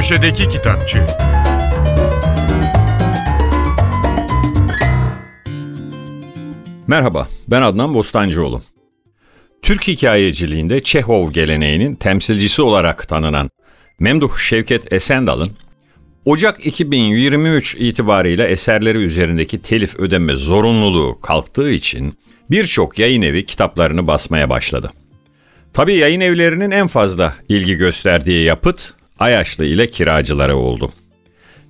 Köşedeki Kitapçı Merhaba, ben Adnan Bostancıoğlu. Türk hikayeciliğinde Çehov geleneğinin temsilcisi olarak tanınan Memduh Şevket Esendal'ın Ocak 2023 itibariyle eserleri üzerindeki telif ödeme zorunluluğu kalktığı için birçok yayın evi kitaplarını basmaya başladı. Tabii yayın evlerinin en fazla ilgi gösterdiği yapıt Ayaşlı ile kiracıları oldu.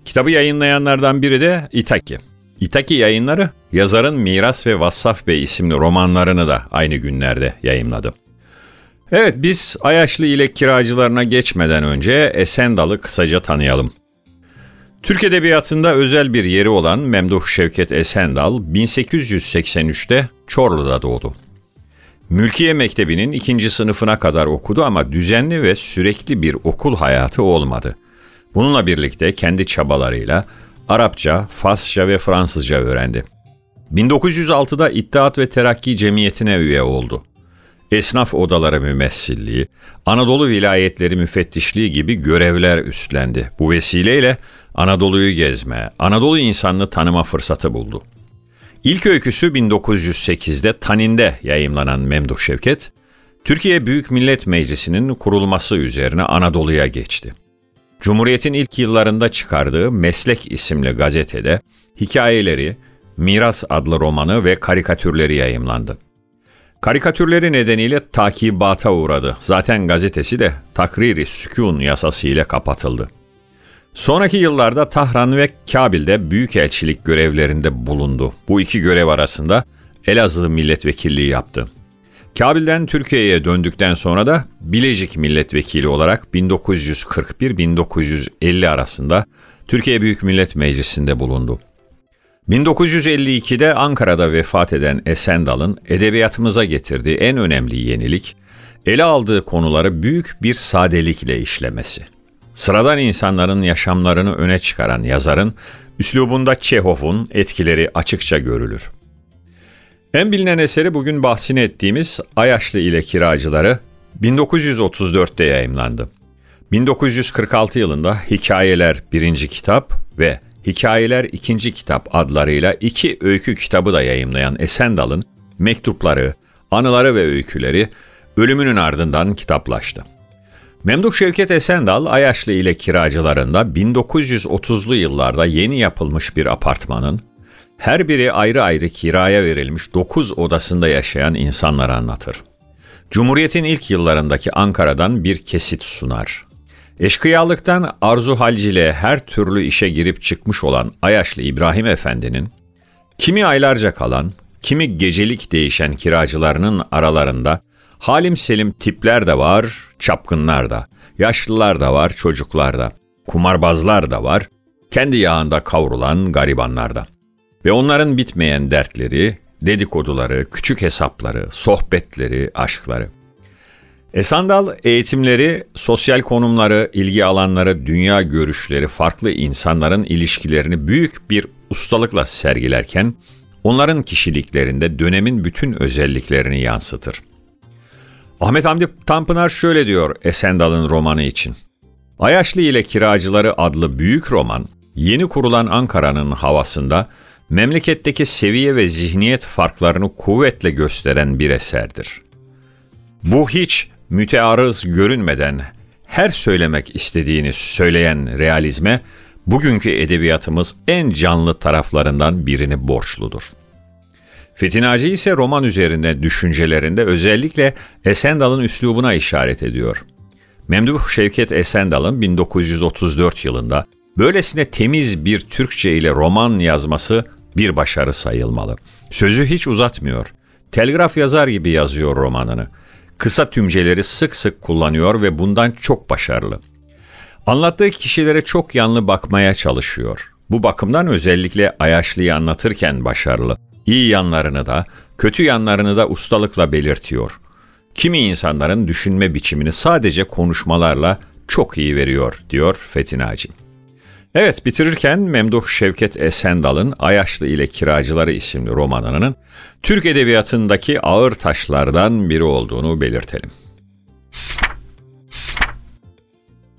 Kitabı yayınlayanlardan biri de İtaki. İtaki yayınları yazarın Miras ve Vassaf Bey isimli romanlarını da aynı günlerde yayımladı. Evet biz Ayaşlı ile kiracılarına geçmeden önce Esendal'ı kısaca tanıyalım. Türk Edebiyatı'nda özel bir yeri olan Memduh Şevket Esendal 1883'te Çorlu'da doğdu. Mülkiye Mektebi'nin ikinci sınıfına kadar okudu ama düzenli ve sürekli bir okul hayatı olmadı. Bununla birlikte kendi çabalarıyla Arapça, Farsça ve Fransızca öğrendi. 1906'da İttihat ve Terakki Cemiyeti'ne üye oldu. Esnaf odaları mümessilliği, Anadolu vilayetleri müfettişliği gibi görevler üstlendi. Bu vesileyle Anadolu'yu gezme, Anadolu insanını tanıma fırsatı buldu. İlk öyküsü 1908'de Tanin'de yayımlanan Memduh Şevket, Türkiye Büyük Millet Meclisi'nin kurulması üzerine Anadolu'ya geçti. Cumhuriyet'in ilk yıllarında çıkardığı Meslek isimli gazetede hikayeleri, Miras adlı romanı ve karikatürleri yayımlandı. Karikatürleri nedeniyle takibata uğradı. Zaten gazetesi de takriri sükun yasası ile kapatıldı. Sonraki yıllarda Tahran ve Kabil'de büyükelçilik görevlerinde bulundu. Bu iki görev arasında Elazığ milletvekilliği yaptı. Kabil'den Türkiye'ye döndükten sonra da Bilecik milletvekili olarak 1941-1950 arasında Türkiye Büyük Millet Meclisi'nde bulundu. 1952'de Ankara'da vefat eden Esendal'ın edebiyatımıza getirdiği en önemli yenilik, ele aldığı konuları büyük bir sadelikle işlemesi. Sıradan insanların yaşamlarını öne çıkaran yazarın, üslubunda Çehov'un etkileri açıkça görülür. En bilinen eseri bugün bahsini ettiğimiz Ayaşlı ile Kiracıları 1934'te yayımlandı. 1946 yılında Hikayeler birinci kitap ve Hikayeler ikinci kitap adlarıyla iki öykü kitabı da yayımlayan Esendal'ın mektupları, anıları ve öyküleri ölümünün ardından kitaplaştı. Memduh Şevket Esendal, Ayaşlı ile kiracılarında 1930'lu yıllarda yeni yapılmış bir apartmanın, her biri ayrı ayrı kiraya verilmiş 9 odasında yaşayan insanları anlatır. Cumhuriyet'in ilk yıllarındaki Ankara'dan bir kesit sunar. Eşkıyalıktan arzu halcile her türlü işe girip çıkmış olan Ayaşlı İbrahim Efendi'nin, kimi aylarca kalan, kimi gecelik değişen kiracılarının aralarında halim selim tipler de var, çapkınlar da, yaşlılar da var, çocuklar da, kumarbazlar da var, kendi yağında kavrulan garibanlar da. Ve onların bitmeyen dertleri, dedikoduları, küçük hesapları, sohbetleri, aşkları. Esandal eğitimleri, sosyal konumları, ilgi alanları, dünya görüşleri, farklı insanların ilişkilerini büyük bir ustalıkla sergilerken, onların kişiliklerinde dönemin bütün özelliklerini yansıtır. Ahmet Hamdi Tanpınar şöyle diyor Esendal'ın romanı için. Ayaşlı ile Kiracıları adlı büyük roman, yeni kurulan Ankara'nın havasında memleketteki seviye ve zihniyet farklarını kuvvetle gösteren bir eserdir. Bu hiç mütearız görünmeden her söylemek istediğini söyleyen realizme bugünkü edebiyatımız en canlı taraflarından birini borçludur. Fethi Naci ise roman üzerinde düşüncelerinde özellikle Esendal'ın üslubuna işaret ediyor. Memduh Şevket Esendal'ın 1934 yılında böylesine temiz bir Türkçe ile roman yazması bir başarı sayılmalı. Sözü hiç uzatmıyor. Telgraf yazar gibi yazıyor romanını. Kısa tümceleri sık sık kullanıyor ve bundan çok başarılı. Anlattığı kişilere çok yanlı bakmaya çalışıyor. Bu bakımdan özellikle Ayaşlı'yı anlatırken başarılı. İyi yanlarını da, kötü yanlarını da ustalıkla belirtiyor. Kimi insanların düşünme biçimini sadece konuşmalarla çok iyi veriyor, diyor Fethi Naci. Evet bitirirken Memduh Şevket Esendal'ın Ayaşlı ile Kiracıları isimli romanının Türk Edebiyatı'ndaki ağır taşlardan biri olduğunu belirtelim.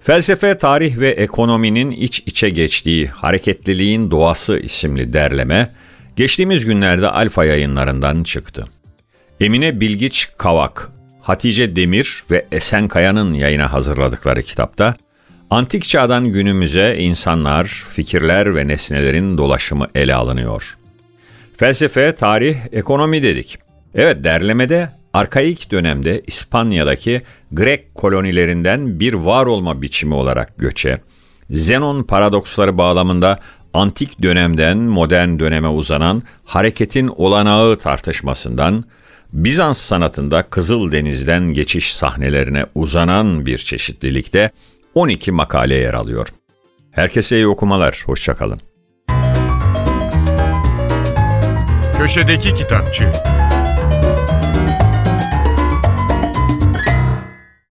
Felsefe, tarih ve ekonominin iç içe geçtiği Hareketliliğin Doğası isimli derleme geçtiğimiz günlerde Alfa yayınlarından çıktı. Emine Bilgiç Kavak, Hatice Demir ve Esen Kaya'nın yayına hazırladıkları kitapta antik çağdan günümüze insanlar, fikirler ve nesnelerin dolaşımı ele alınıyor. Felsefe, tarih, ekonomi dedik. Evet derlemede arkaik dönemde İspanya'daki Grek kolonilerinden bir var olma biçimi olarak göçe, Zenon paradoksları bağlamında antik dönemden modern döneme uzanan hareketin olanağı tartışmasından, Bizans sanatında Kızıldeniz'den geçiş sahnelerine uzanan bir çeşitlilikte 12 makale yer alıyor. Herkese iyi okumalar, hoşçakalın. Köşedeki Kitapçı